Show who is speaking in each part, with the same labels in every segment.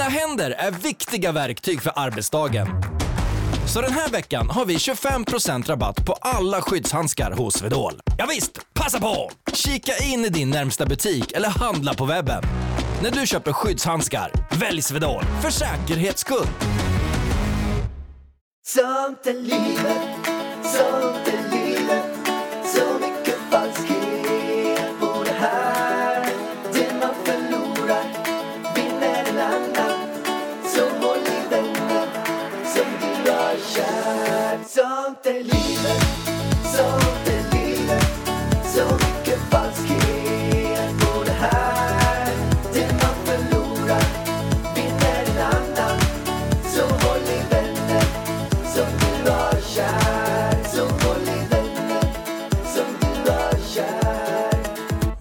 Speaker 1: Dina händer är viktiga verktyg för arbetsdagen. Så den här veckan har vi 25% rabatt på alla skyddshandskar hos Swedol. Ja visst, passa på! Kika in i din närmsta butik eller handla på webben. När du köper skyddshandskar, välj Swedol för säkerhets skull.
Speaker 2: Sånt är livet, sånt är livet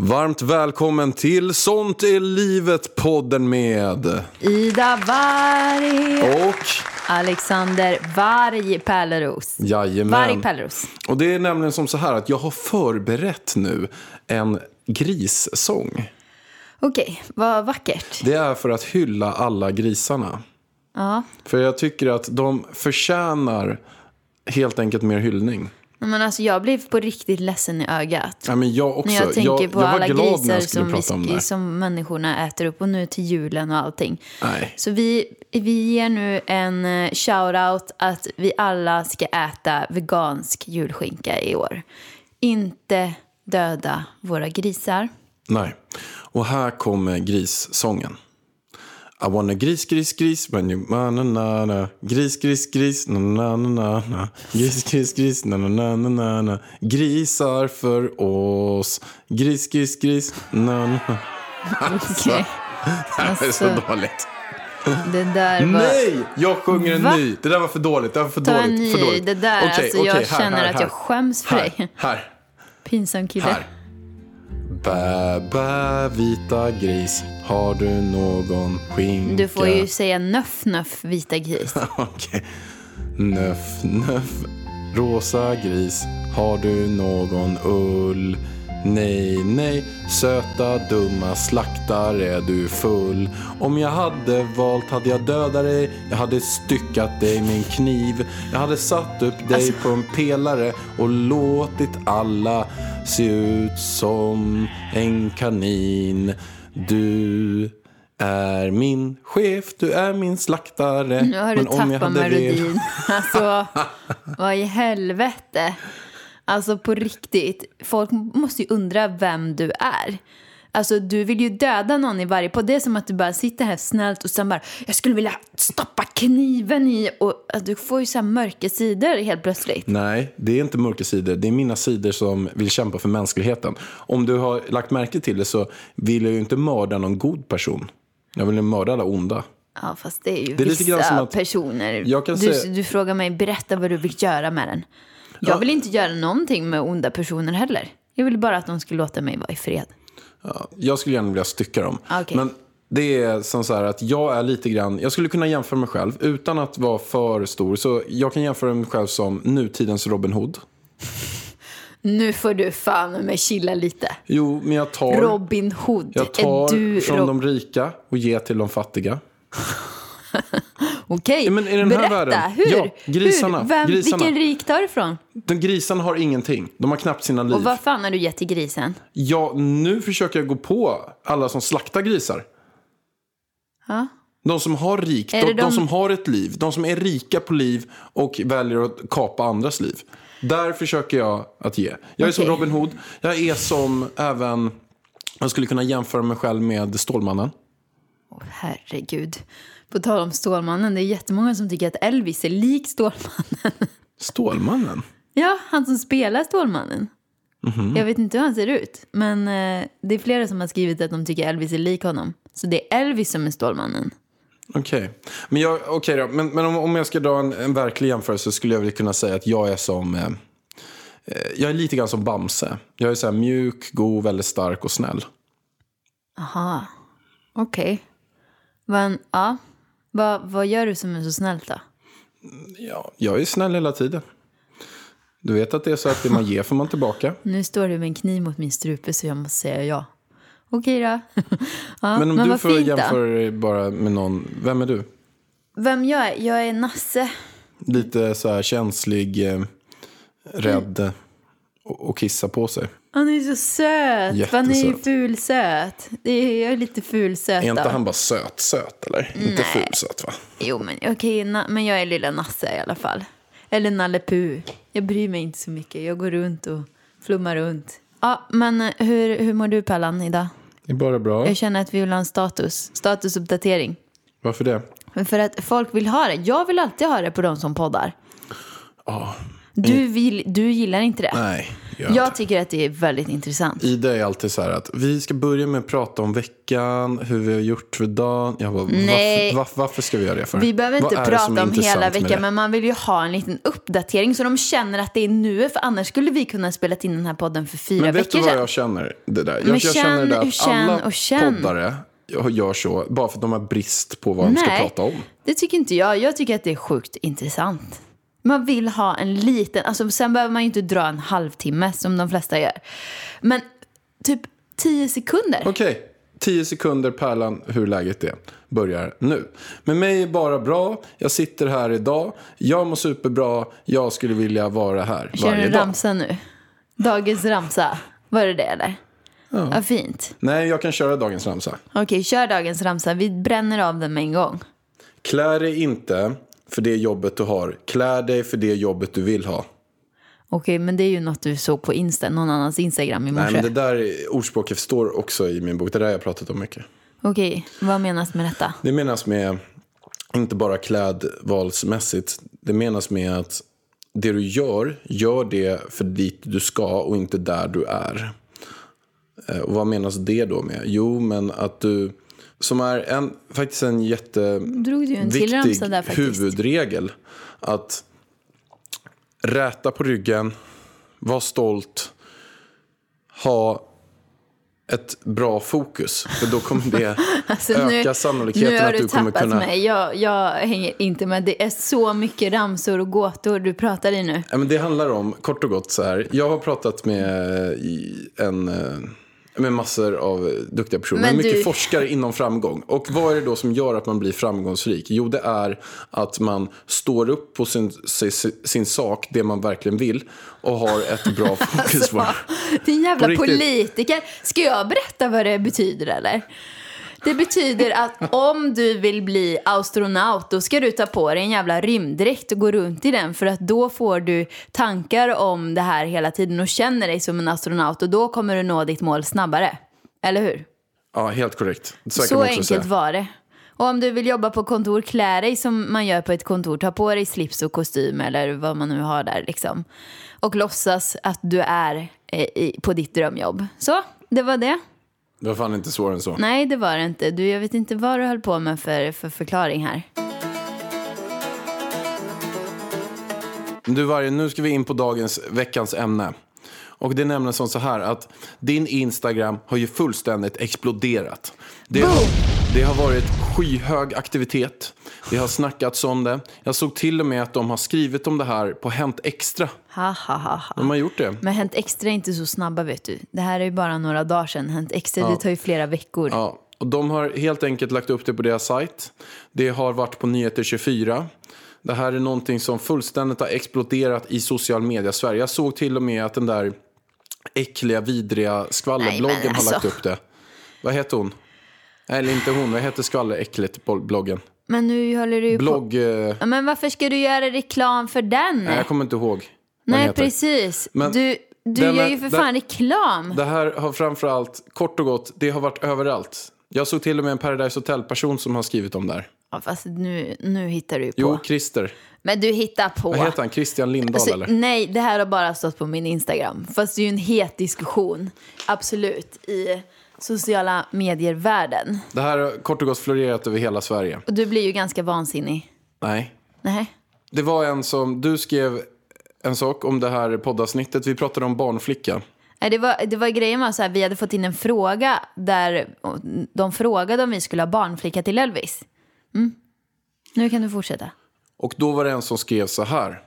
Speaker 3: Varmt välkommen till Sånt är livet-podden med...
Speaker 4: Ida Varg
Speaker 3: Och...
Speaker 4: Alexander Varg Pärleros.
Speaker 3: Jajamän.
Speaker 4: Varg Pärleros.
Speaker 3: Och det är nämligen som så här att jag har förberett nu en grissång.
Speaker 4: Okej, vad vackert.
Speaker 3: Det är för att hylla alla grisarna.
Speaker 4: Ja.
Speaker 3: För jag tycker att de förtjänar helt enkelt mer hyllning.
Speaker 4: Men alltså, jag blev på riktigt ledsen i ögat.
Speaker 3: Ja, men jag också.
Speaker 4: När jag tänker
Speaker 3: jag,
Speaker 4: på
Speaker 3: jag
Speaker 4: alla grisar som, vi, som människorna äter upp och nu till julen och allting.
Speaker 3: Nej.
Speaker 4: Så vi, vi ger nu en eh, shout-out att vi alla ska äta vegansk julskinka i år. Inte döda våra grisar.
Speaker 3: Nej. Och här kommer grissången. I wanna gris, gris, gris, when you na na na na Gris, gris, gris, na na na na na Gris, gris, gris, na na na na na Grisar för oss Gris, gris, gris, na na na Alltså,
Speaker 4: Okej.
Speaker 3: det här är så
Speaker 4: Alltså,
Speaker 3: dåligt.
Speaker 4: Det där var...
Speaker 3: Nej! Jag sjunger en
Speaker 4: Va?
Speaker 3: ny. Det där var för dåligt. Det var för
Speaker 4: Ta en
Speaker 3: dåligt.
Speaker 4: ny.
Speaker 3: För dåligt.
Speaker 4: Det där,
Speaker 3: Okej,
Speaker 4: alltså,
Speaker 3: okej,
Speaker 4: jag
Speaker 3: här,
Speaker 4: känner
Speaker 3: här,
Speaker 4: att
Speaker 3: här.
Speaker 4: jag skäms för dig.
Speaker 3: Här,
Speaker 4: Pinsam kille.
Speaker 3: här. Bä, bä, vita gris, har du någon skinka?
Speaker 4: Du får ju säga nöff, nöff, vita gris.
Speaker 3: Okej. Nöff, nöff, rosa gris, har du någon ull? Nej, nej, söta dumma slaktare, du full. Om jag hade valt hade jag dödat dig, jag hade styckat dig med en kniv. Jag hade satt upp dig
Speaker 4: Alltså-
Speaker 3: på en pelare och låtit alla se ut som en kanin. Du är min chef, du är min slaktare.
Speaker 4: Nu har du
Speaker 3: Men om jag
Speaker 4: tappat
Speaker 3: hade velat-
Speaker 4: melodin. Alltså, vad i helvete? Alltså på riktigt, folk måste ju undra vem du är. Alltså du vill ju döda någon i varje på Det är som att du bara sitter här snällt och sen bara Jag skulle vilja stoppa kniven i och alltså, du får ju så här mörka sidor helt plötsligt.
Speaker 3: Nej, det är inte mörka sidor. Det är mina sidor som vill kämpa för mänskligheten. Om du har lagt märke till det så vill jag ju inte mörda någon god person. Jag vill ju mörda alla onda.
Speaker 4: Ja fast det är ju
Speaker 3: Det är
Speaker 4: vissa personer. Du,
Speaker 3: säga-
Speaker 4: du frågar mig berätta vad du vill göra med den. Jag
Speaker 3: Ja.
Speaker 4: vill inte göra någonting med onda personer heller. Jag vill bara att de ska låta mig vara i fred.
Speaker 3: Ja, jag skulle gärna vilja stycka dem.
Speaker 4: Ah, Okej.
Speaker 3: Men det är som så här att jag är lite grann, jag skulle kunna jämföra mig själv utan att vara för stor. Så jag kan jämföra mig själv som nutidens Robin Hood.
Speaker 4: Nu får du fan med chilla lite.
Speaker 3: Jo, men jag tar,
Speaker 4: Robin Hood.
Speaker 3: jag tar
Speaker 4: är du
Speaker 3: från
Speaker 4: Rob-
Speaker 3: de rika och ger till de fattiga.
Speaker 4: Okej,
Speaker 3: men i den här
Speaker 4: berätta.
Speaker 3: världen-
Speaker 4: Hur?
Speaker 3: Ja, grisarna,
Speaker 4: Hur? Vem,
Speaker 3: grisarna.
Speaker 4: Vilken rik tar du ifrån?
Speaker 3: De grisarna har ingenting. De har knappt sina liv.
Speaker 4: Och vad fan har du gett till grisen?
Speaker 3: Ja, nu försöker jag gå på alla som slaktar grisar.
Speaker 4: Ja.
Speaker 3: De som har rikt, de, de...
Speaker 4: de-
Speaker 3: som har ett liv, de som är rika på liv och väljer att kapa andras liv. Där försöker jag att ge. Jag är som
Speaker 4: Okej.
Speaker 3: Robin Hood. Jag är som även, jag skulle kunna jämföra mig själv med Stålmannen.
Speaker 4: Åh, herregud. På tal om Stålmannen, det är jättemånga som tycker att Elvis är lik Stålmannen.
Speaker 3: Stålmannen?
Speaker 4: Ja, han som spelar Stålmannen.
Speaker 3: Mhm.
Speaker 4: Jag vet inte hur han ser ut, men eh, det är flera som har skrivit att de tycker Elvis är lik honom. Så det är Elvis som är Stålmannen.
Speaker 3: Okej. Men, jag, okej då. men, men om, om jag ska dra en, en verklig jämförelse skulle jag väl kunna säga att jag är som... Eh, eh, jag är lite grann som Bamse. Jag är så här mjuk, god, väldigt stark och snäll.
Speaker 4: Aha, okej. Men, ja. Vad, vad gör du som är så snällt då?
Speaker 3: Ja, jag är snäll hela tiden. Du vet att det är så att det man ger får man tillbaka.
Speaker 4: Nu står du med en kniv mot min strupe så jag måste säga ja. Okej då. ja,
Speaker 3: Men om du
Speaker 4: vad
Speaker 3: får
Speaker 4: fint då.
Speaker 3: jämföra dig bara med någon, vem är du?
Speaker 4: Vem jag är? Jag är Nasse.
Speaker 3: Lite så här känslig, eh, rädd och, och kissa på sig.
Speaker 4: Han är så söt. Han är ju
Speaker 3: Jättesöt.
Speaker 4: fulsöt. Det är, jag är lite fulsöt
Speaker 3: Är inte han bara söt-söt eller? Inte
Speaker 4: Nej.
Speaker 3: ful-söt va?
Speaker 4: Jo, men okej, na- men jag är lilla Nasse i alla fall. Eller Nalle Puh. Jag bryr mig inte så mycket. Jag går runt och flummar runt. Ja, men eh, hur, hur mår du Pallan idag?
Speaker 3: Det är bara bra.
Speaker 4: Jag känner att vi vill ha en status. Statusuppdatering.
Speaker 3: Varför det?
Speaker 4: För att folk vill ha det. Jag vill alltid ha det på de som poddar.
Speaker 3: Ja,
Speaker 4: Du, vill, du gillar inte det?
Speaker 3: nej. Jag
Speaker 4: Jag tycker att det är väldigt intressant.
Speaker 3: Ida är alltid så här att vi ska börja med att prata om veckan, hur vi har gjort för dagen. Jag bara,
Speaker 4: Nej.
Speaker 3: varför, varför, varför ska vi göra det för?
Speaker 4: Vi behöver inte prata om hela veckan, men man vill ju ha en liten uppdatering så de känner att det är nu. För annars skulle vi kunna spela in den här podden för fyra
Speaker 3: Men vet du
Speaker 4: veckor
Speaker 3: vad
Speaker 4: sedan.
Speaker 3: jag känner? Det där. Jag,
Speaker 4: Men
Speaker 3: jag känner det
Speaker 4: känn,
Speaker 3: att
Speaker 4: känn
Speaker 3: alla
Speaker 4: och känn.
Speaker 3: poddare gör så bara för att de har brist på vad de ska
Speaker 4: Nej,
Speaker 3: prata om.
Speaker 4: det tycker inte jag. Jag tycker att det är sjukt intressant. Man vill ha en liten, alltså sen behöver man ju inte dra en halvtimme som de flesta gör. Men typ tio sekunder.
Speaker 3: Okej, 10 sekunder Pärlan hur läget är börjar nu. Med mig är bara bra, jag sitter här idag, jag mår superbra, jag skulle vilja vara här
Speaker 4: Kör
Speaker 3: varje dag.
Speaker 4: ramsa nu. Dagens ramsa. Var det det eller? Ja. fint.
Speaker 3: Nej, jag kan köra dagens ramsa.
Speaker 4: Okej, kör dagens ramsa. Vi bränner av den med en gång.
Speaker 3: Klä dig inte för det jobbet du har, klä dig för det jobbet du vill ha.
Speaker 4: Okej, men det är ju något du såg på Insta, någon annans Instagram i morse.
Speaker 3: Nej, men det där ordspråket står också i min bok, det där har jag pratat om mycket.
Speaker 4: Okej, vad menas med detta?
Speaker 3: Det menas med, inte bara klädvalsmässigt, det menas med att det du gör, gör det för dit du ska och inte där du är. Eh, Och vad menas det då med? Jo, men att du, som är en, faktiskt en
Speaker 4: du
Speaker 3: jätteviktig huvudregel. Att räta på ryggen, vara stolt, ha ett bra fokus. För då kommer det
Speaker 4: Alltså,
Speaker 3: öka
Speaker 4: nu
Speaker 3: sannolikheten
Speaker 4: har
Speaker 3: att
Speaker 4: du
Speaker 3: du kommer
Speaker 4: tappat
Speaker 3: kunna...
Speaker 4: mig. Jag, jag hänger inte med. Det är så mycket ramsor och gåtor du pratar i nu.
Speaker 3: Ja, men det handlar om, kort och gott så här. Jag har pratat med en... Med massor av duktiga personer.
Speaker 4: Men
Speaker 3: Men mycket
Speaker 4: du-
Speaker 3: forskare inom framgång. Och vad är det då som gör att man blir framgångsrik? Jo, det är att man står upp på sin, sin, sin sak, det man verkligen vill. Och har ett bra fokus det.
Speaker 4: Din jävla politiker. Ska jag berätta vad det betyder eller? Det betyder att om du vill bli astronaut då ska du ta på dig en jävla rymddräkt och gå runt i den för att då får du tankar om det här hela tiden och känner dig som en astronaut och då kommer du nå ditt mål snabbare. Eller hur?
Speaker 3: Ja, helt korrekt. Så,
Speaker 4: Så enkelt
Speaker 3: säga.
Speaker 4: var det. Och om du vill jobba på kontor, klä dig som man gör på ett kontor. Ta på dig slips och kostym eller vad man nu har där liksom. Och låtsas att du är eh, i, på ditt drömjobb. Så, det var det.
Speaker 3: Det var fan inte svårare än så.
Speaker 4: Nej, det var det inte. Du, jag vet inte vad du höll på med för, för förklaring här.
Speaker 3: Du Varje, nu ska vi in på dagens, veckans ämne. Och det är nämligen som så här att din Instagram har ju fullständigt exploderat. Det har, det har varit skyhög aktivitet. Det har snackats om det. Jag såg till och med att de har skrivit om det här på Hänt Extra.
Speaker 4: Ha, ha, ha, ha.
Speaker 3: De har gjort det.
Speaker 4: Men Hänt Extra är inte så snabba vet du. Det här är ju bara några dagar sedan. Hänt Extra, det tar ju flera veckor.
Speaker 3: Ja, och de har helt enkelt lagt upp det på deras sajt. Det har varit på Nyheter 24. Det här är någonting som fullständigt har exploderat i social media Sverige. Jag såg till och med att den där äckliga, vidriga skvallerbloggen
Speaker 4: men
Speaker 3: har lagt
Speaker 4: alltså.
Speaker 3: upp det. Vad heter hon? Eller inte hon, vad heter skvalleräckligt-bloggen?
Speaker 4: Men nu håller du ju på...
Speaker 3: Blogg... Eh,
Speaker 4: Ja, Men varför ska du göra reklam för den?
Speaker 3: nej, jag kommer inte ihåg.
Speaker 4: Nej, precis.
Speaker 3: Men
Speaker 4: du du
Speaker 3: den
Speaker 4: gör ju för
Speaker 3: den-
Speaker 4: fan reklam.
Speaker 3: Det här har framförallt, kort och gott, det har varit överallt. Jag såg till och med en Paradise Hotel-person som har skrivit om det här.
Speaker 4: Ja, fast nu, nu hittar du ju på.
Speaker 3: Jo, Christer.
Speaker 4: Men du hittar på.
Speaker 3: Vad heter han? Christian Lindahl
Speaker 4: Alltså,
Speaker 3: eller?
Speaker 4: nej, det här har bara stått på min Instagram. Fast det är ju en het diskussion, absolut, i sociala medier-världen.
Speaker 3: Det här har kort och gott florerat över hela Sverige.
Speaker 4: Och du blir ju ganska vansinnig.
Speaker 3: Nej.
Speaker 4: Nej.
Speaker 3: Det var en som, du skrev en sak om det här poddavsnittet. Vi pratade om barnflicka.
Speaker 4: Nej, det var, det var grejen var så här, vi hade fått in en fråga där de frågade om vi skulle ha barnflicka till Elvis. Mm. Nu kan du fortsätta.
Speaker 3: Och då var det en som skrev så här.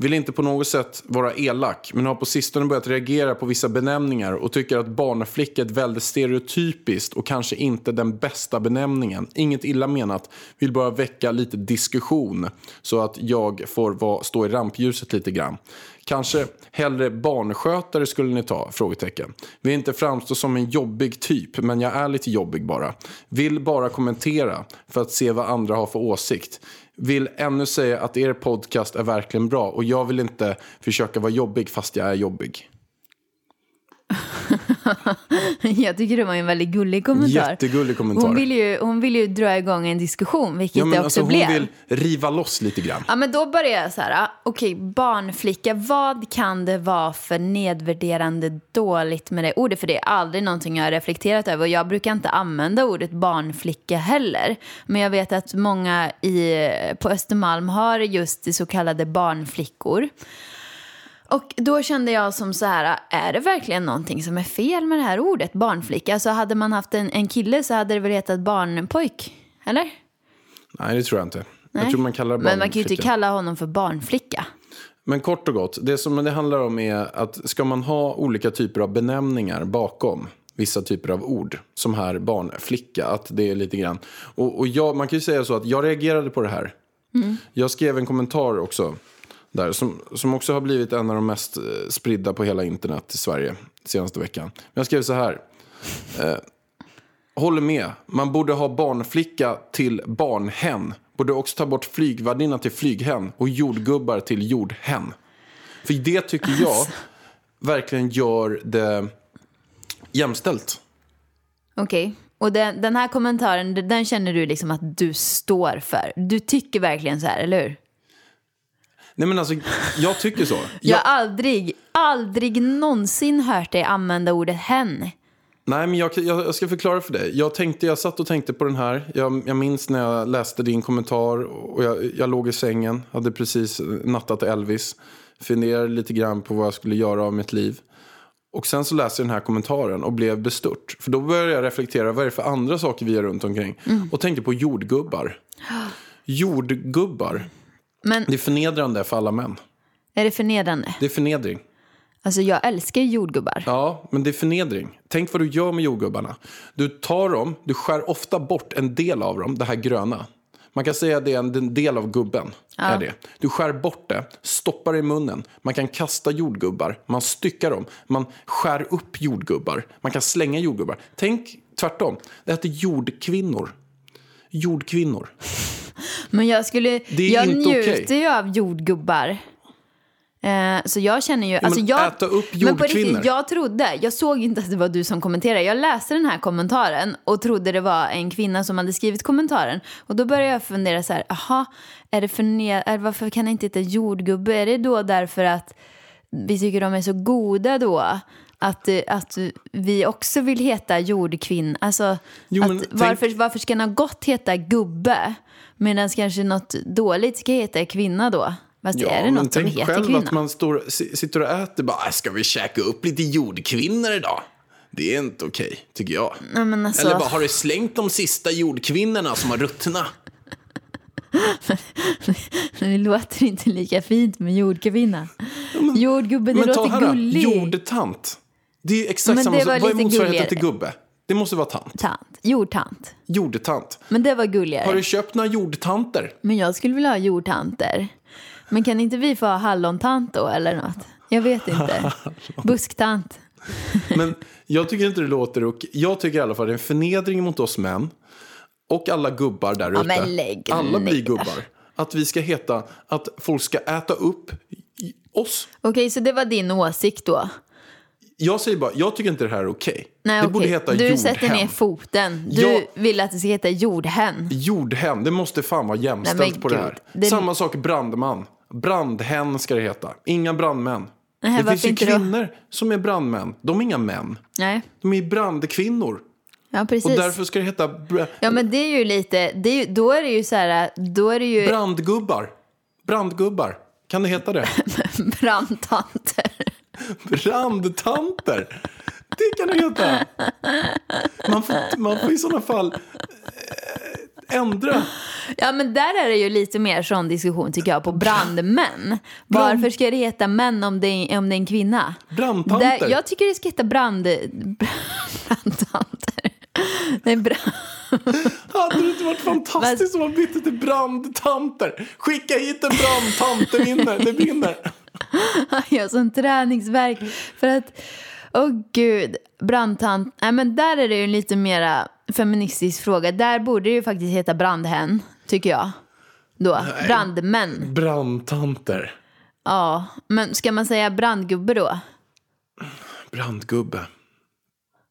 Speaker 3: Vill inte på något sätt vara elak, men har på sistone börjat reagera på vissa benämningar och tycker att barnflicka är ett väldigt stereotypiskt och kanske inte den bästa benämningen. Inget illa menat, vill bara väcka lite diskussion så att jag får vara, stå i rampljuset lite grann. Kanske hellre barnskötare skulle ni ta? Frågetecken. Vill inte framstå som en jobbig typ, men jag är lite jobbig bara. Vill bara kommentera för att se vad andra har för åsikt. Vill ännu säga att er podcast är verkligen bra och jag vill inte försöka vara jobbig fast jag är jobbig.
Speaker 4: Jag tycker det var en väldigt gullig kommentar.
Speaker 3: Jättegullig kommentar.
Speaker 4: Hon vill, ju, hon vill ju dra igång en diskussion, vilket
Speaker 3: Ja, men
Speaker 4: det också
Speaker 3: alltså, hon
Speaker 4: blev.
Speaker 3: vill riva loss lite grann.
Speaker 4: Ja, men då börjar jag så här, ah, okej, barnflicka, vad kan det vara för nedvärderande dåligt med det ordet? För det är aldrig någonting jag har reflekterat över och jag brukar inte använda ordet barnflicka heller. Men jag vet att många i, på Östermalm har just det så kallade barnflickor. Och då kände jag som så här, är det verkligen någonting som är fel med det här ordet barnflicka? Alltså hade man haft en, en kille så hade det väl hetat barnpojk, eller?
Speaker 3: Nej, det tror jag inte. Jag
Speaker 4: Nej.
Speaker 3: tror man kallar det
Speaker 4: Men man kan ju inte kalla honom för barnflicka.
Speaker 3: Men kort och gott, det som det handlar om är att ska man ha olika typer av benämningar bakom vissa typer av ord, som här barnflicka, att det är lite grann. Och, och jag, man kan ju säga så att jag reagerade på det här. Jag skrev en kommentar också där som, som också har blivit en av de mest eh, spridda på hela internet i Sverige senaste veckan. Men jag skrev så här. Eh, håller med. Man borde ha barnflicka till barnhen. Borde också ta bort flygvärdinna till flyghen och jordgubbar till jordhen. För det tycker jag verkligen gör det jämställt.
Speaker 4: Okej. Och den, den här kommentaren, den känner du liksom att du står för. Du tycker verkligen så här, eller hur?
Speaker 3: Nej men alltså, jag tycker så.
Speaker 4: Jag har aldrig, aldrig någonsin hört dig använda ordet hen.
Speaker 3: nej men jag, jag, jag ska förklara för dig. Jag, tänkte, jag satt och tänkte på den här. Jag, jag minns när jag läste din kommentar och jag, jag låg i sängen. Hade precis nattat Elvis. Funderade lite grann på vad jag skulle göra av mitt liv. Och sen så läste jag den här kommentaren och blev bestört. För då började jag reflektera, vad är det för andra saker vi har runt omkring? Och tänkte på jordgubbar. Jordgubbar.
Speaker 4: Men
Speaker 3: Det är förnedrande för alla män.
Speaker 4: är det förnedrande?
Speaker 3: Det är förnedring.
Speaker 4: Alltså jag älskar jordgubbar.
Speaker 3: Ja, men det är förnedring. Tänk vad du gör med jordgubbarna. Du tar dem, du skär ofta bort en del av dem, det här gröna. Man kan säga att det är en del av gubben. Är det. Du skär bort det, stoppar det i munnen. Man kan kasta jordgubbar, man styckar dem. Man skär upp jordgubbar, man kan slänga jordgubbar. Tänk tvärtom, det heter jordkvinnor. Jordkvinnor.
Speaker 4: Men jag skulle,
Speaker 3: Det är
Speaker 4: jag njuter
Speaker 3: okej.
Speaker 4: ju av jordgubbar. Eh, så jag känner ju, alltså
Speaker 3: men
Speaker 4: jag,
Speaker 3: äta upp
Speaker 4: men på
Speaker 3: jordkvinnor.
Speaker 4: riktigt, jag trodde, jag såg inte att det var du som kommenterade. Jag läste den här kommentaren och trodde det var en kvinna som hade skrivit kommentaren. Och då började jag fundera så här, aha, är det för ne- är, varför kan det inte heta jordgubbe? Är det då därför att vi tycker de är så goda då? Att, att vi också vill heta jordkvinna. Alltså,
Speaker 3: Jo,
Speaker 4: att
Speaker 3: men
Speaker 4: varför, varför ska något gott heta gubbe? Medan kanske något dåligt ska heta kvinna då? Fast är det
Speaker 3: men
Speaker 4: något som
Speaker 3: tänk
Speaker 4: heter
Speaker 3: själv
Speaker 4: kvinna?
Speaker 3: att man står, si- sitter och äter bara, "Äh, ska vi käka upp lite jordkvinnor idag? Det är inte okej, tycker jag.
Speaker 4: Nej, men alltså,
Speaker 3: Eller bara, har du slängt de sista jordkvinnorna som har ruttna?
Speaker 4: Det låter inte lika fint med jordkvinna. Jordgubbe, det
Speaker 3: Men ta
Speaker 4: låter
Speaker 3: här
Speaker 4: gulligt.
Speaker 3: jordtant. Det är exakt
Speaker 4: Men
Speaker 3: samma sak. Vad är motsvarigheten till gubbe? Det måste vara tant.
Speaker 4: Tant. Jordtant.
Speaker 3: Jordtant.
Speaker 4: Men det var gulligare.
Speaker 3: Har du köpt några jordtanter?
Speaker 4: Men jag skulle vilja ha jordtanter. Men kan inte vi få ha hallontant då eller något? Jag vet inte. Busktant.
Speaker 3: Men jag tycker inte det låter och Jag tycker i alla fall det är en förnedring mot oss män. Och alla gubbar där
Speaker 4: Ja,
Speaker 3: ute.
Speaker 4: men lägg
Speaker 3: alla blir gubbar. Att vi ska heta, att folk ska äta upp oss.
Speaker 4: Okej, så det var din åsikt då?
Speaker 3: Jag säger bara, jag tycker inte det här är okej.
Speaker 4: Nej,
Speaker 3: det
Speaker 4: okej.
Speaker 3: borde heta
Speaker 4: Du
Speaker 3: jordhem.
Speaker 4: sätter ner foten. Du
Speaker 3: Ja.
Speaker 4: vill att det ska heta jordhen.
Speaker 3: Jordhem, det måste fan vara jämställt
Speaker 4: Nej,
Speaker 3: på det
Speaker 4: gud.
Speaker 3: här.
Speaker 4: Det-
Speaker 3: Samma sak brandman. Brandhen ska det heta. Inga brandmän.
Speaker 4: Nej,
Speaker 3: det finns ju
Speaker 4: inte då?
Speaker 3: kvinnor som är brandmän. De är inga män.
Speaker 4: Nej,
Speaker 3: De är brandkvinnor.
Speaker 4: ja precis.
Speaker 3: Och därför ska det heta
Speaker 4: Ja men det är ju lite, det är då är det ju så här, då är det ju
Speaker 3: brandgubbar. Brandgubbar. Kan det heta det?
Speaker 4: brandtanter.
Speaker 3: Brandtanter. Det kan det heta. Man får, man får i sådana fall eh, ändra.
Speaker 4: Ja men där är det ju lite mer sån diskussion tycker jag på brandmän. Varför ska det heta män om det är, om det är en kvinna?
Speaker 3: Brandtanter.
Speaker 4: Där, jag tycker det ska heta brand... Brandtanter. Nej, brand...
Speaker 3: Hade det inte varit fantastiskt om man bytte till brandtanter? Skicka hit en brandtant, det vinner, det vinner.
Speaker 4: Han gör sån träningsverk för att, åh gud, brandtant. Nej men där är det ju en lite mera feministisk fråga. Där borde det ju faktiskt heta brandhän, tycker jag. Då, brandmän.
Speaker 3: Brandtanter.
Speaker 4: Ja, men ska man säga brandgubbe då?
Speaker 3: Brandgubbe.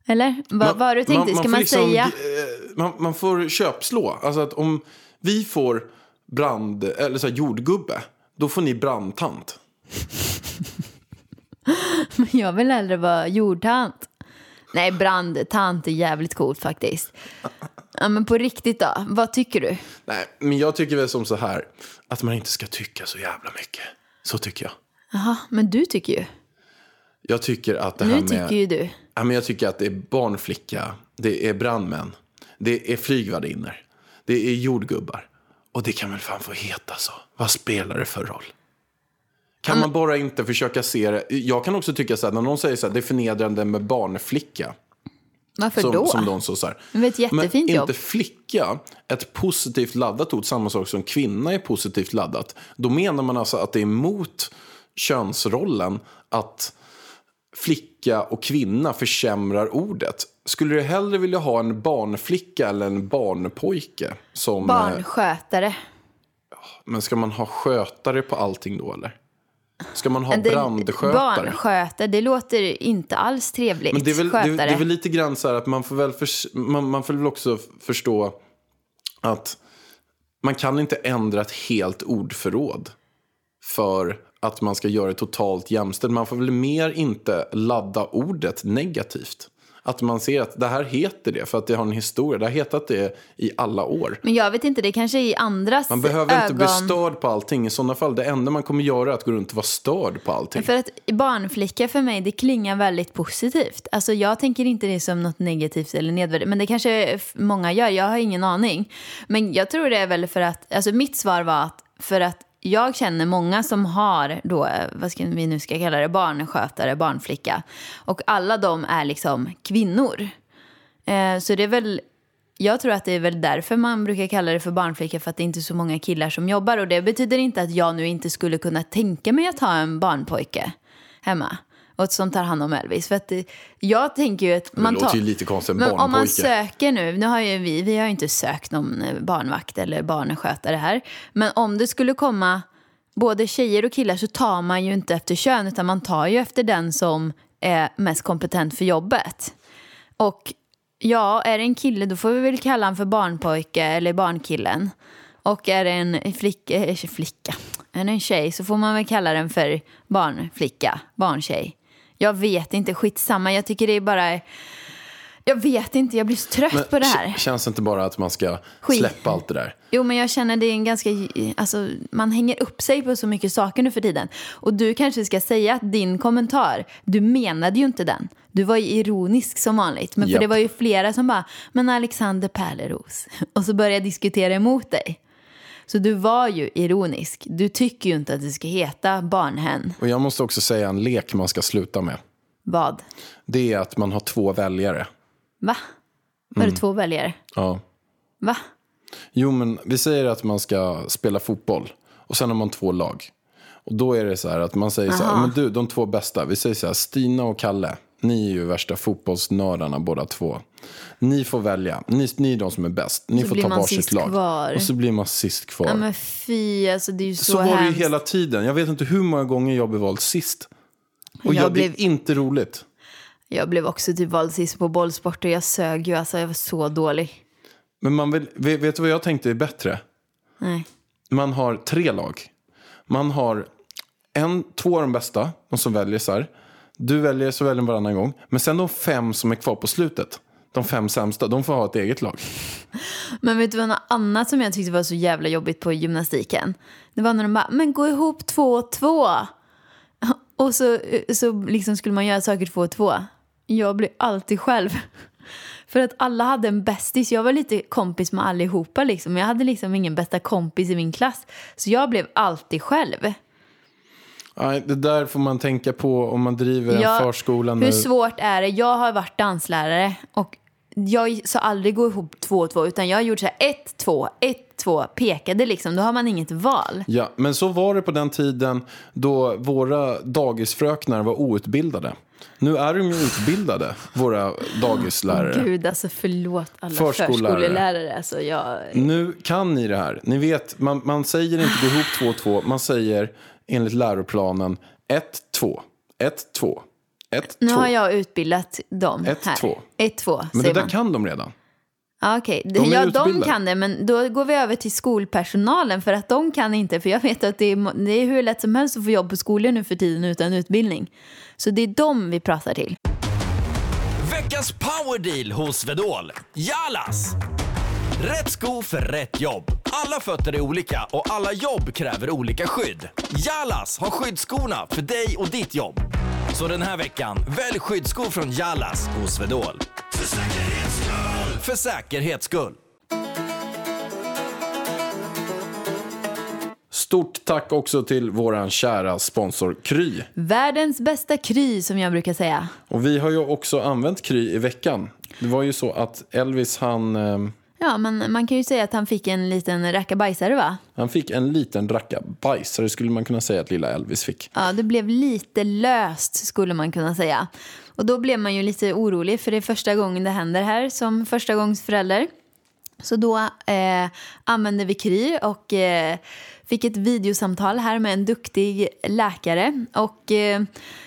Speaker 4: Eller? Va, vad har du tänkt? Ska
Speaker 3: får
Speaker 4: man
Speaker 3: liksom,
Speaker 4: säga?
Speaker 3: eh, Man, man får köpslå. Alltså att om vi får brand, eller så här, jordgubbe, då får ni brandtant.
Speaker 4: Jag vill hellre vara jordtant. Nej, brandtant är jävligt coolt faktiskt. Ja, men på riktigt då? Vad tycker du?
Speaker 3: Nej, men jag tycker väl som så här, att man inte ska tycka så jävla mycket. Så tycker jag.
Speaker 4: Jaha, men du tycker ju.
Speaker 3: Jag tycker att det
Speaker 4: Nu
Speaker 3: här med...
Speaker 4: tycker ju du.
Speaker 3: Ja, men jag tycker att det är barnflicka, det är brandmän, det är flygvärdinnor, det är jordgubbar. Och det kan väl fan få heta så. Vad spelar det för roll? Kan man bara inte försöka se det? Jag kan också tycka så här, när någon säger så här, det är förnedrande med barnflicka.
Speaker 4: Varför
Speaker 3: Som,
Speaker 4: då?
Speaker 3: som de så, så här.
Speaker 4: Det var ett jättefint
Speaker 3: Men
Speaker 4: jobb.
Speaker 3: inte flicka, ett positivt laddat ord, samma sak som kvinna är positivt laddat. Då menar man alltså att det är emot könsrollen att flicka och kvinna försämrar ordet. Skulle du hellre vilja ha en barnflicka eller en barnpojke? Som, eh,
Speaker 4: Barnskötare.
Speaker 3: Men ska man ha skötare på allting då eller? Ska man ha brandskötare?
Speaker 4: Barnskötare, det låter inte alls trevligt.
Speaker 3: Men det är, väl, det, det är väl lite grann så här att man får väl, förs- man, man får väl också förstå att man kan inte ändra ett helt ordförråd för att man ska göra det totalt jämställt. Man får väl mer inte ladda ordet negativt. Att man ser att det här heter det för att det har en historia. Det har hetat det i alla år.
Speaker 4: Men jag vet inte, det kanske är i andras
Speaker 3: Man behöver
Speaker 4: ögon.
Speaker 3: inte bli störd på allting. I sådana fall, det enda man kommer göra är att gå runt och vara störd på allting.
Speaker 4: För att barnflicka för mig, det klingar väldigt positivt. Alltså jag tänker inte det som något negativt eller nedvärderande. Men det kanske många gör, jag har ingen aning. Men jag tror det är väl för att, alltså mitt svar var att för att jag känner många som har då, eh, vad ska vi nu ska kalla det, barnskötare, barnflicka. Och alla de är liksom kvinnor. Eh, så det är väl, jag tror att det är väl därför man brukar kalla det för barnflicka, för att det inte är så många killar som jobbar. Och det betyder inte att jag nu inte skulle kunna tänka mig att ha en barnpojke hemma. Och som tar hand om Elvis. För att det, jag tänker ju att man
Speaker 3: låter
Speaker 4: tar...
Speaker 3: ju lite konstigt, en
Speaker 4: Men om man söker nu, nu har ju vi, vi har ju inte sökt någon eh, barnvakt eller barnskötare här. Men om det skulle komma både tjejer och killar så tar man ju inte efter kön utan man tar ju efter den som är mest kompetent för jobbet. Och ja, är det en kille då får vi väl kalla han för barnpojke eller barnkillen. Och är det en flicka, eh, flicka, är det en tjej så får man väl kalla den för barnflicka, barntjej. Jag vet inte, skitsamma. Jag tycker det är bara... Jag vet inte, jag blir så trött
Speaker 3: Men
Speaker 4: på det här.
Speaker 3: Känns det inte bara att man ska
Speaker 4: Skit.
Speaker 3: släppa allt det där?
Speaker 4: Jo, men jag känner det är en ganska... Alltså, man hänger upp sig på så mycket saker nu för tiden. Och du kanske ska säga att din kommentar, du menade ju inte den. Du var ju ironisk som vanligt. Men för
Speaker 3: Japp.
Speaker 4: det var ju flera som bara, men Alexander Pärleros. Och så började jag diskutera emot dig. Så du var ju ironisk. Du tycker ju inte att det ska heta barnhen.
Speaker 3: Och jag måste också säga en lek man ska sluta med.
Speaker 4: Vad?
Speaker 3: Det är att man har två väljare.
Speaker 4: Va? Var
Speaker 3: Mm.
Speaker 4: det två väljare?
Speaker 3: Ja.
Speaker 4: Va?
Speaker 3: Jo, men vi säger att man ska spela fotboll. Och sen har man två lag. Och då är det så här att man säger så här, men du, de två bästa. Vi säger så här, Stina och Kalle. Ni är ju värsta fotbollsnördarna båda två. Ni får välja. Ni, ni är de som är bäst. Ni
Speaker 4: Så
Speaker 3: får ta varsitt lag.
Speaker 4: kvar.
Speaker 3: Och så blir man sist kvar.
Speaker 4: Ja, men fy, alltså det är ju så,
Speaker 3: så var det ju
Speaker 4: hemskt.
Speaker 3: hela tiden. Jag vet inte hur många gånger jag blev vald sist. Och
Speaker 4: Jag
Speaker 3: jag, det
Speaker 4: blev-
Speaker 3: är inte roligt.
Speaker 4: Jag blev också typ vald sist på bollsport och jag sög ju. Alltså jag var så dålig.
Speaker 3: Men man vill, vet, vet du vad jag tänkte är bättre?
Speaker 4: Nej.
Speaker 3: Man har tre lag. Man har en, två av de bästa, de som väljer så här. Du väljer så väljer varannan gång. Men sen de fem som är kvar på slutet, de fem sämsta, de får ha ett eget lag.
Speaker 4: Men vet du vad något annat som jag tyckte var så jävla jobbigt på gymnastiken? Det var när de bara, men gå ihop två och två. Och så, så liksom skulle man göra saker två och två. Jag blir alltid själv. För att alla hade en bästis. Jag var lite kompis med allihopa liksom. Jag hade liksom ingen bästa kompis i min klass. Så jag blev alltid själv.
Speaker 3: Nej, det där får man tänka på om man driver en
Speaker 4: Ja,
Speaker 3: förskola.
Speaker 4: Hur svårt är det? Jag har varit danslärare och jag sa aldrig gå ihop två och två utan jag gjorde så här ett, två, ett, två, pekade liksom. Då har man inget val.
Speaker 3: Ja, men så var det på den tiden då våra dagisfröknar var outbildade. Nu är de ju utbildade, våra dagislärare.
Speaker 4: Gud, alltså förlåt alla
Speaker 3: Förskollärare.
Speaker 4: förskolelärare. Alltså, jag...
Speaker 3: Nu kan ni det här. Ni vet, man, man säger inte gå ihop två och två. Man säger enligt läroplanen ett, två, ett, två, ett,
Speaker 4: Nu
Speaker 3: två.
Speaker 4: har jag utbildat dem
Speaker 3: Ett,
Speaker 4: här.
Speaker 3: två.
Speaker 4: Ett, två,
Speaker 3: Men det där
Speaker 4: man.
Speaker 3: kan de redan.
Speaker 4: Ja, okej.
Speaker 3: De är
Speaker 4: ja, de kan det, men då går vi över till skolpersonalen för att de kan inte. För jag vet att det är, det är hur lätt som helst att få jobb på skolor nu för tiden utan utbildning. Så det är dem vi pratar till.
Speaker 1: Veckans powerdeal hos Vedol. Jalas! Rätt sko för rätt jobb. Alla fötter är olika och alla jobb kräver olika skydd. Jalas har skyddsskorna för dig och ditt jobb. Så den här veckan, välj skyddsskor från Jalas hos Vedol. För säkerhets skull! För säkerhets skull.
Speaker 3: Stort tack också till våran kära sponsor Kry.
Speaker 4: Världens bästa kry som jag brukar säga.
Speaker 3: Och vi har ju också använt Kry i veckan. Det var ju så att Elvis han, eh,
Speaker 4: Ja, men man kan ju säga att han fick en liten rackabajsare va?
Speaker 3: han fick en liten racka bajsare skulle man kunna säga att lilla Elvis fick.
Speaker 4: Ja, det blev lite löst skulle man kunna säga. Och då blev man ju lite orolig för det är första gången det händer här som första gångs förälder. Så då eh, använde vi Kry och eh, fick ett videosamtal här med en duktig läkare. Och eh,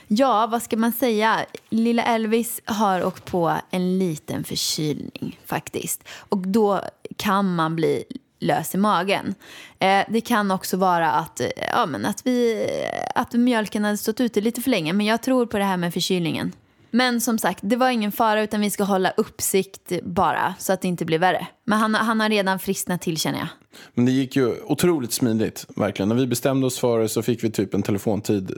Speaker 4: ja, vad ska man säga? Lilla Elvis har åkt på en liten förkylning faktiskt. Och då kan man bli lös i magen. Eh, det kan också vara att, eh, ja, men att, vi, att mjölken hade stått ute lite för länge. Men jag tror på det här med förkylningen. Men som sagt, det var ingen fara utan vi ska hålla uppsikt bara så att det inte blir värre. Men han, han har redan frisknat till känner jag.
Speaker 3: Men det gick ju otroligt smidigt, verkligen. När vi bestämde oss för det så fick vi typ en telefontid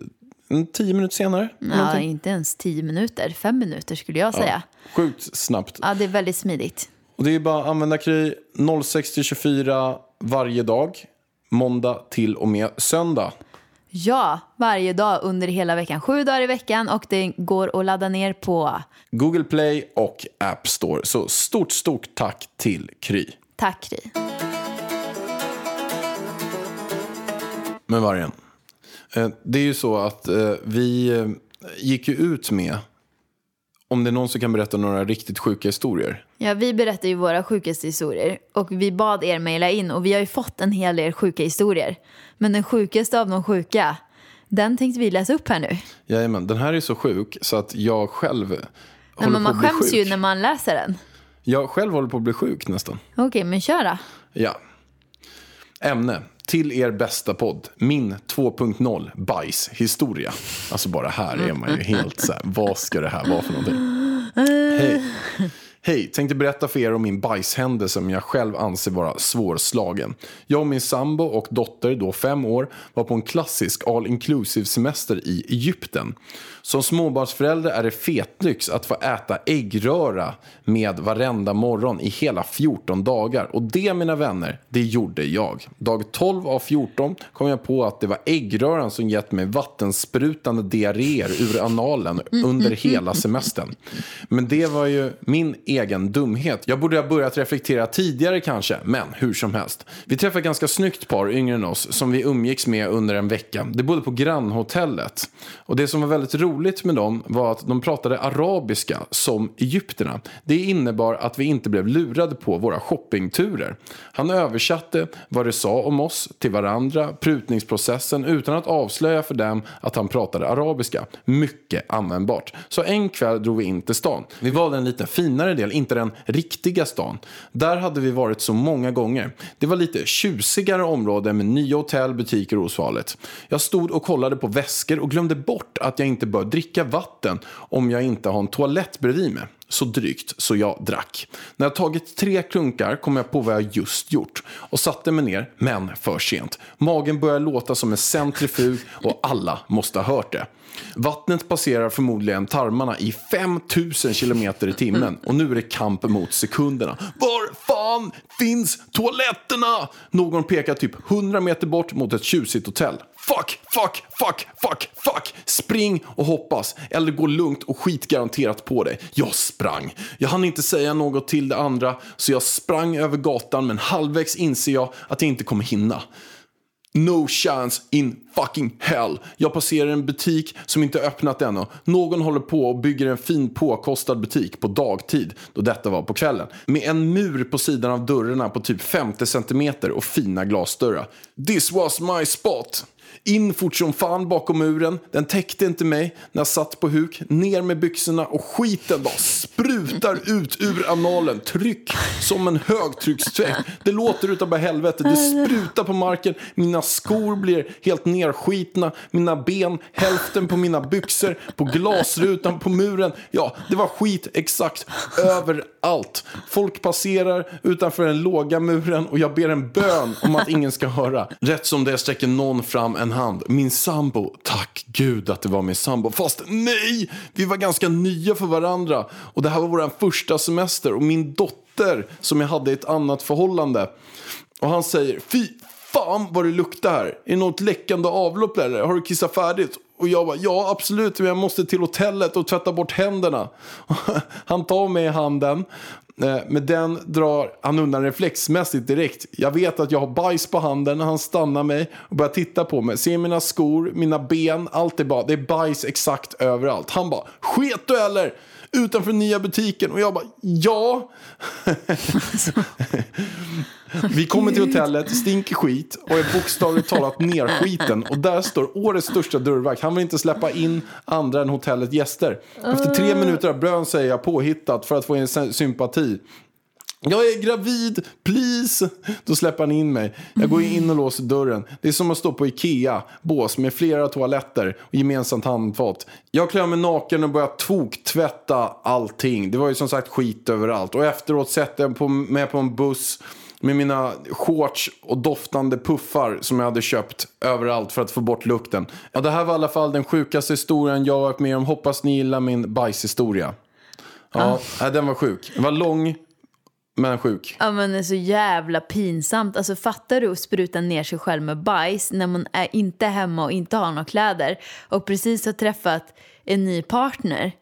Speaker 3: en tio minuter senare.
Speaker 4: Ja,
Speaker 3: någonting.
Speaker 4: inte ens tio minuter, fem minuter skulle jag säga.
Speaker 3: Sjukt snabbt.
Speaker 4: Ja, det är väldigt smidigt.
Speaker 3: Och det är bara att använda Kry 06-24 varje dag. Måndag till och med söndag.
Speaker 4: Ja, varje dag under hela veckan. Sju dagar i veckan och det går att ladda ner på
Speaker 3: Google Play och App Store. Så stort, stort tack till Kry.
Speaker 4: Tack Kry.
Speaker 3: Men Vargen, eh, det är ju så att eh, vi eh, gick ju ut med om det är någon som kan berätta några riktigt sjuka historier.
Speaker 4: Ja, vi berättar ju våra sjukaste historier och vi bad er mejla in och vi har ju fått en hel del sjuka historier. Men den sjukaste av de sjuka, den tänkte vi läsa upp här nu.
Speaker 3: Jajamän, den här är så sjuk så att jag själv
Speaker 4: Nej,
Speaker 3: håller
Speaker 4: men
Speaker 3: på
Speaker 4: man
Speaker 3: att bli
Speaker 4: skäms
Speaker 3: sjuk.
Speaker 4: ju när man läser den.
Speaker 3: Jag själv håller på att bli sjuk nästan.
Speaker 4: Okej, men kör då.
Speaker 3: Ja. Ämne. Till er bästa podd. Min 2.0 bajshistoria. Alltså bara här är man ju helt så här. Vad ska det här vara för någonting? Hej. Hej, tänkte berätta för er om min bajshändelse som jag själv anser vara svårslagen. Jag och min sambo och dotter, då fem år, var på en klassisk all inclusive semester i Egypten. Som småbarnsförälder är det fetlyx att få äta äggröra med varenda morgon i hela 14 dagar. Och det, mina vänner, det gjorde jag. Dag 12 av 14 kom jag på att det var äggröran som gett mig vattensprutande diarréer ur analen under hela semestern. Men det var ju min egen dumhet. Jag borde ha börjat reflektera tidigare kanske, men hur som helst. Vi träffade ett ganska snyggt par yngre än oss som vi umgicks med under en vecka. Det bodde på grannhotellet. Och det som var väldigt roligt med dem var att de pratade arabiska som egyptierna. Det innebar att vi inte blev lurade på våra shoppingturer. Han översatte vad det sa om oss till varandra, prutningsprocessen, utan att avslöja för dem att han pratade arabiska. Mycket användbart. Så en kväll drog vi in till stan. Vi valde en lite finare del, inte den riktiga stan. Där hade vi varit så många gånger. Det var lite tjusigare område med nya hotell, butiker och osvalet. Jag stod och kollade på väskor och glömde bort att jag inte bör dricka vatten om jag inte har en toalett bredvid mig. så drygt så jag drack. När jag tagit tre klunkar kom jag på vad jag just gjort och satte mig ner, men för sent. Magen börjar låta som en centrifug och alla måste ha hört det. Vattnet passerar förmodligen tarmarna i 5000 kilometer i timmen och nu är det kamp mot sekunderna. Var fan finns toaletterna? Någon pekar typ 100 meter bort mot ett tjusigt hotell. Fuck, fuck, fuck, fuck, fuck. Spring och hoppas. Eller gå lugnt och skit garanterat på dig. Jag sprang. Jag hann inte säga något till det andra så jag sprang över gatan men halvvägs inser jag att jag inte kommer hinna. No chance in fucking hell. Jag passerar en butik som inte öppnat ännu. Någon håller på och bygger en fin påkostad butik på dagtid, då detta var på kvällen. Med en mur på sidan av dörrarna på typ 50 centimeter och fina glasdörrar. This was my spot. In fort som fan bakom muren. Den täckte inte mig när jag satt på huk. Ner med byxorna och skiten bara sprutar ut ur analen. Tryck som en högtryckstvätt. Det låter utav bara helvete. Det sprutar på marken. Mina skor blir helt nerskitna. Mina ben, hälften på mina byxor, på glasrutan, på muren. Ja, det var skit exakt överallt. Folk passerar utanför den låga muren och jag ber en bön om att ingen ska höra. Rätt som det sträcker någon fram en hand. Min sambo, tack gud att det var min sambo. Fast nej, vi var ganska nya för varandra. Och det här var vår första semester och min dotter som jag hade i ett annat förhållande. Och han säger, fy fan vad det luktar här. Är det något läckande avlopp eller? Har du kissat färdigt? Och jag bara, ja absolut, men jag måste till hotellet och tvätta bort händerna. Han tar mig i handen, men med den drar han undan reflexmässigt direkt. Jag vet att jag har bajs på handen, han stannar mig och börjar titta på mig. Ser mina skor, mina ben, allt är bara, det är bajs exakt överallt. Han bara, sket du eller? Utanför nya butiken och jag bara, ja. Vi kommer till hotellet, stinker skit och är bokstavligt talat nerskiten. Och där står årets största dörrvakt. Han vill inte släppa in andra än hotellets gäster. Efter tre minuter av bön säger jag påhittat för att få en sy- sympati. Jag är gravid, please! Då släpper han in mig. Jag går in och låser dörren. Det är som att stå på Ikea, bås med flera toaletter och gemensamt handfat. Jag klär mig naken och börjar toktvätta allting. Det var ju som sagt skit överallt. Och efteråt sätter jag på, mig på en buss med mina shorts och doftande puffar som jag hade köpt överallt för att få bort lukten. Ja, det här var i alla fall den sjukaste historien jag varit med om. Hoppas ni gillar min bajshistoria. Ja, nej, den var sjuk. Den var lång, men sjuk.
Speaker 4: Ja men det är så jävla pinsamt. Alltså fattar du att spruta ner sig själv med bajs när man är inte hemma och inte har några kläder och precis har träffat en ny partner.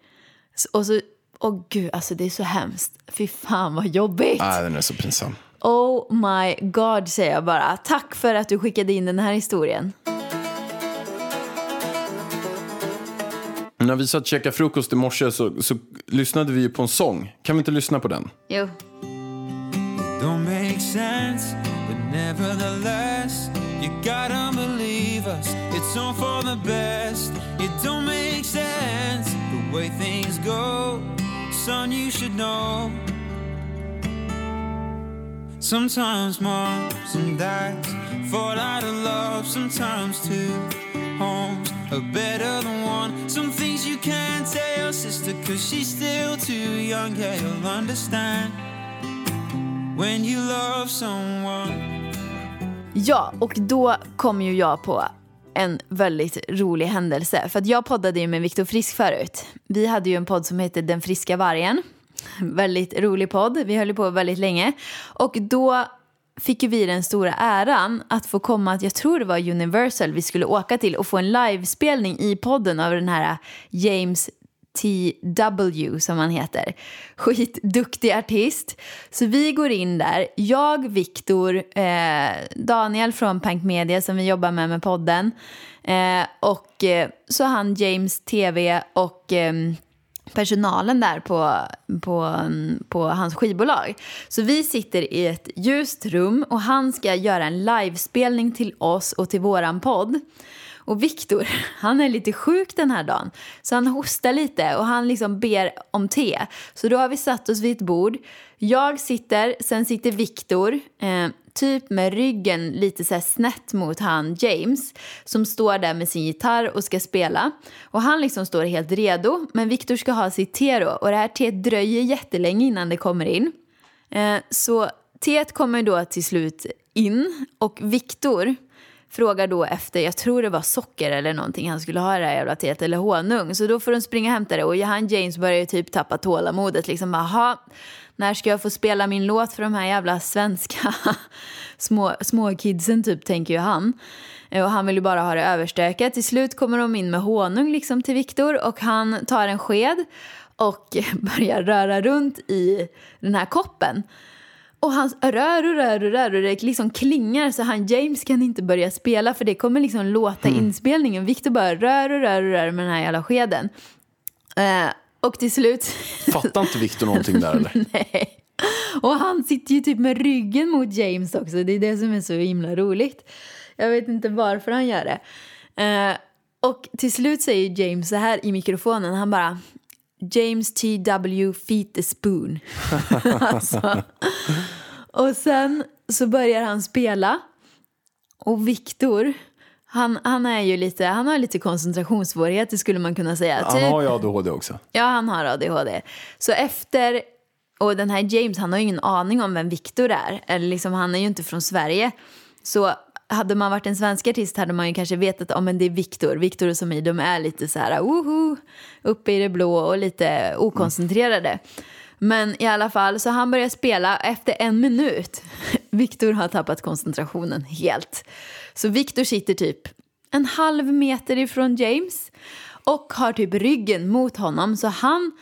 Speaker 4: Och så, åh gud alltså det är så hemskt. Fy fan vad jobbigt.
Speaker 3: Nej, den är så pinsam.
Speaker 4: Oh my god säger jag bara. Tack för att du skickade in den här historien.
Speaker 3: När vi satt och käkade frukost i morse så, så lyssnade vi på en sång. Kan vi inte lyssna på den?
Speaker 4: Jo.
Speaker 5: don't make sense, but nevertheless, you gotta believe us. It's all for the best. It don't make sense the way things go. Son, you should know. Sometimes moms and dads fall out of love. Sometimes two homes are better than one. Some things you can't tell your sister, cause she's still too young. Yeah, you'll understand when you love someone.
Speaker 4: Ja, och då kom ju jag på en väldigt rolig händelse. För att jag poddade ju med Viktor Frisk förut. Vi hade ju en podd som hette Den friska vargen. Väldigt rolig podd. Vi höll ju på väldigt länge. Och då fick ju vi den stora äran att få komma, jag tror det var Universal vi skulle åka till och få en livespelning i podden av den här James TW som han heter. Skitduktig artist. Så vi går in där. Jag, Viktor, eh, Daniel från Pank Media som vi jobbar med med podden. Eh, och eh, så han James TV och ehm, personalen där på, på, mm, på hans skivbolag. Så vi sitter i ett ljust rum och han ska göra en livespelning till oss och till våran podd. Och Viktor, han är lite sjuk den här dagen. Så han hostar lite och han liksom ber om te. Så då har vi satt oss vid ett bord. Jag sitter, sen sitter Viktor. Eh, typ med ryggen lite så här snett mot han James som står där med sin gitarr och ska spela. Och han liksom står helt redo, men Victor ska ha sitt te då och det här teet dröjer jättelänge innan det kommer in. Eh, så teet kommer då till slut in och Victor frågar då efter, jag tror det var socker eller någonting han skulle ha i det här jävla teet eller honung. Så då får de springa och hämta det och han James börjar ju typ tappa tålamodet liksom. Jaha, när ska jag få spela min låt för de här jävla svenska små, små kidsen typ tänker ju han. Eh, och han vill ju bara ha det överstökat. Till slut kommer de in med honung liksom till Viktor och han tar en sked och börjar röra runt i den här koppen. Och han rör och rör och rör och det liksom klingar så han James kan inte börja spela för det kommer liksom låta inspelningen. Victor bara rör och rör och rör med den här jävla skeden. Eh, och till slut...
Speaker 3: Fattar inte Victor någonting där eller?
Speaker 4: Nej. Och han sitter ju typ med ryggen mot James också. Det är det som är så himla roligt. Jag vet inte varför han gör det. Eh, och till slut säger James så här i mikrofonen. Han bara James T.W. Feet the Spoon. alltså. Och sen så börjar han spela. Och Viktor, han, han, är ju lite, han har lite koncentrationssvårigheter skulle man kunna säga.
Speaker 3: Han
Speaker 4: Typ-
Speaker 3: har ju ADHD också.
Speaker 4: Ja, han har ADHD. Så efter, och den här James, han har ju ingen aning om vem Victor är. Eller liksom, han är ju inte från Sverige. Så hade man varit en svensk artist hade man ju kanske vetat om oh, det är Victor. Viktor och Somi, de är lite så här, woho, uppe i det blå och lite okoncentrerade. Men i alla fall, så han börjar spela efter en minut. Victor har tappat koncentrationen helt. Så Victor sitter typ en halv meter ifrån James och har typ ryggen mot honom. Så han,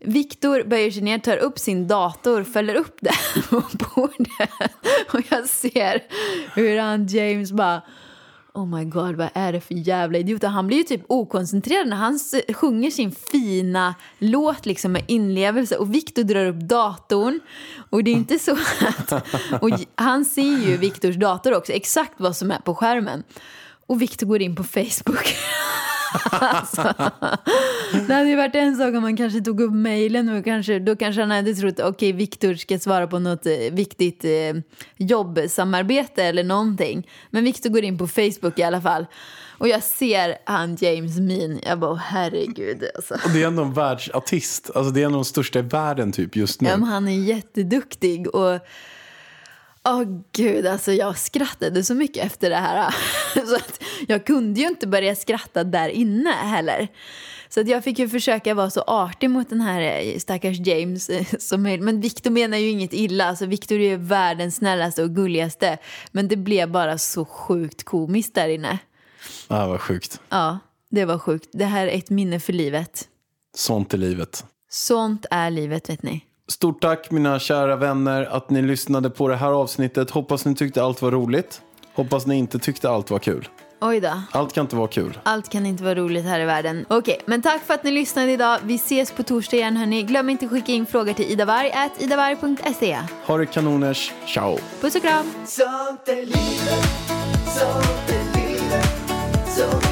Speaker 4: Viktor böjer sig ner, tar upp sin dator, fäller upp den på bordet. Och jag ser hur han James bara Oh my god, vad är det för jävla idiot? Och han blir ju typ okoncentrerad när han sjunger sin fina låt liksom med inlevelse och Viktor drar upp datorn. Och det är inte så att... Och han ser ju Viktors dator också, exakt vad som är på skärmen. Och Viktor går in på Facebook. alltså, det hade ju varit en sak om man kanske tog upp mejlen och kanske, då kanske han hade trott okej Viktor ska svara på något eh, viktigt eh, jobbsamarbete eller någonting. Men Viktor går in på Facebook i alla fall. Och jag ser han James min. Jag bara, "Åh, herregud alltså.
Speaker 3: Och det är ändå en världsartist. Alltså det är en av de största i världen typ just nu.
Speaker 4: Ja, men han är jätteduktig och Åh gud, alltså jag skrattade så mycket efter det här. Så att jag kunde ju inte börja skratta där inne heller. Så att jag fick ju försöka vara så artig mot den här eh, stackars James eh, som möjligt. Men Victor menar ju inget illa. Alltså Victor är världens snällaste och gulligaste. Men det blev bara så sjukt komiskt där inne.
Speaker 3: Ah, vad sjukt.
Speaker 4: Ja, det var sjukt. Det här är ett minne för livet.
Speaker 3: Sånt är livet.
Speaker 4: Sånt är livet, vet ni.
Speaker 3: Stort tack mina kära vänner att ni lyssnade på det här avsnittet. Hoppas ni tyckte allt var roligt. Hoppas ni inte tyckte allt var kul.
Speaker 4: Oj då.
Speaker 3: Allt kan inte vara kul.
Speaker 4: Allt kan inte vara roligt här i världen. Okej, men tack för att ni lyssnade idag. Vi ses på torsdag igen hörni. Glöm inte att skicka in frågor till idavarg.idavarg.se.
Speaker 3: Ha det kanoners. Ciao!
Speaker 4: Puss och kram!
Speaker 2: Sånt är livet, sånt är livet, så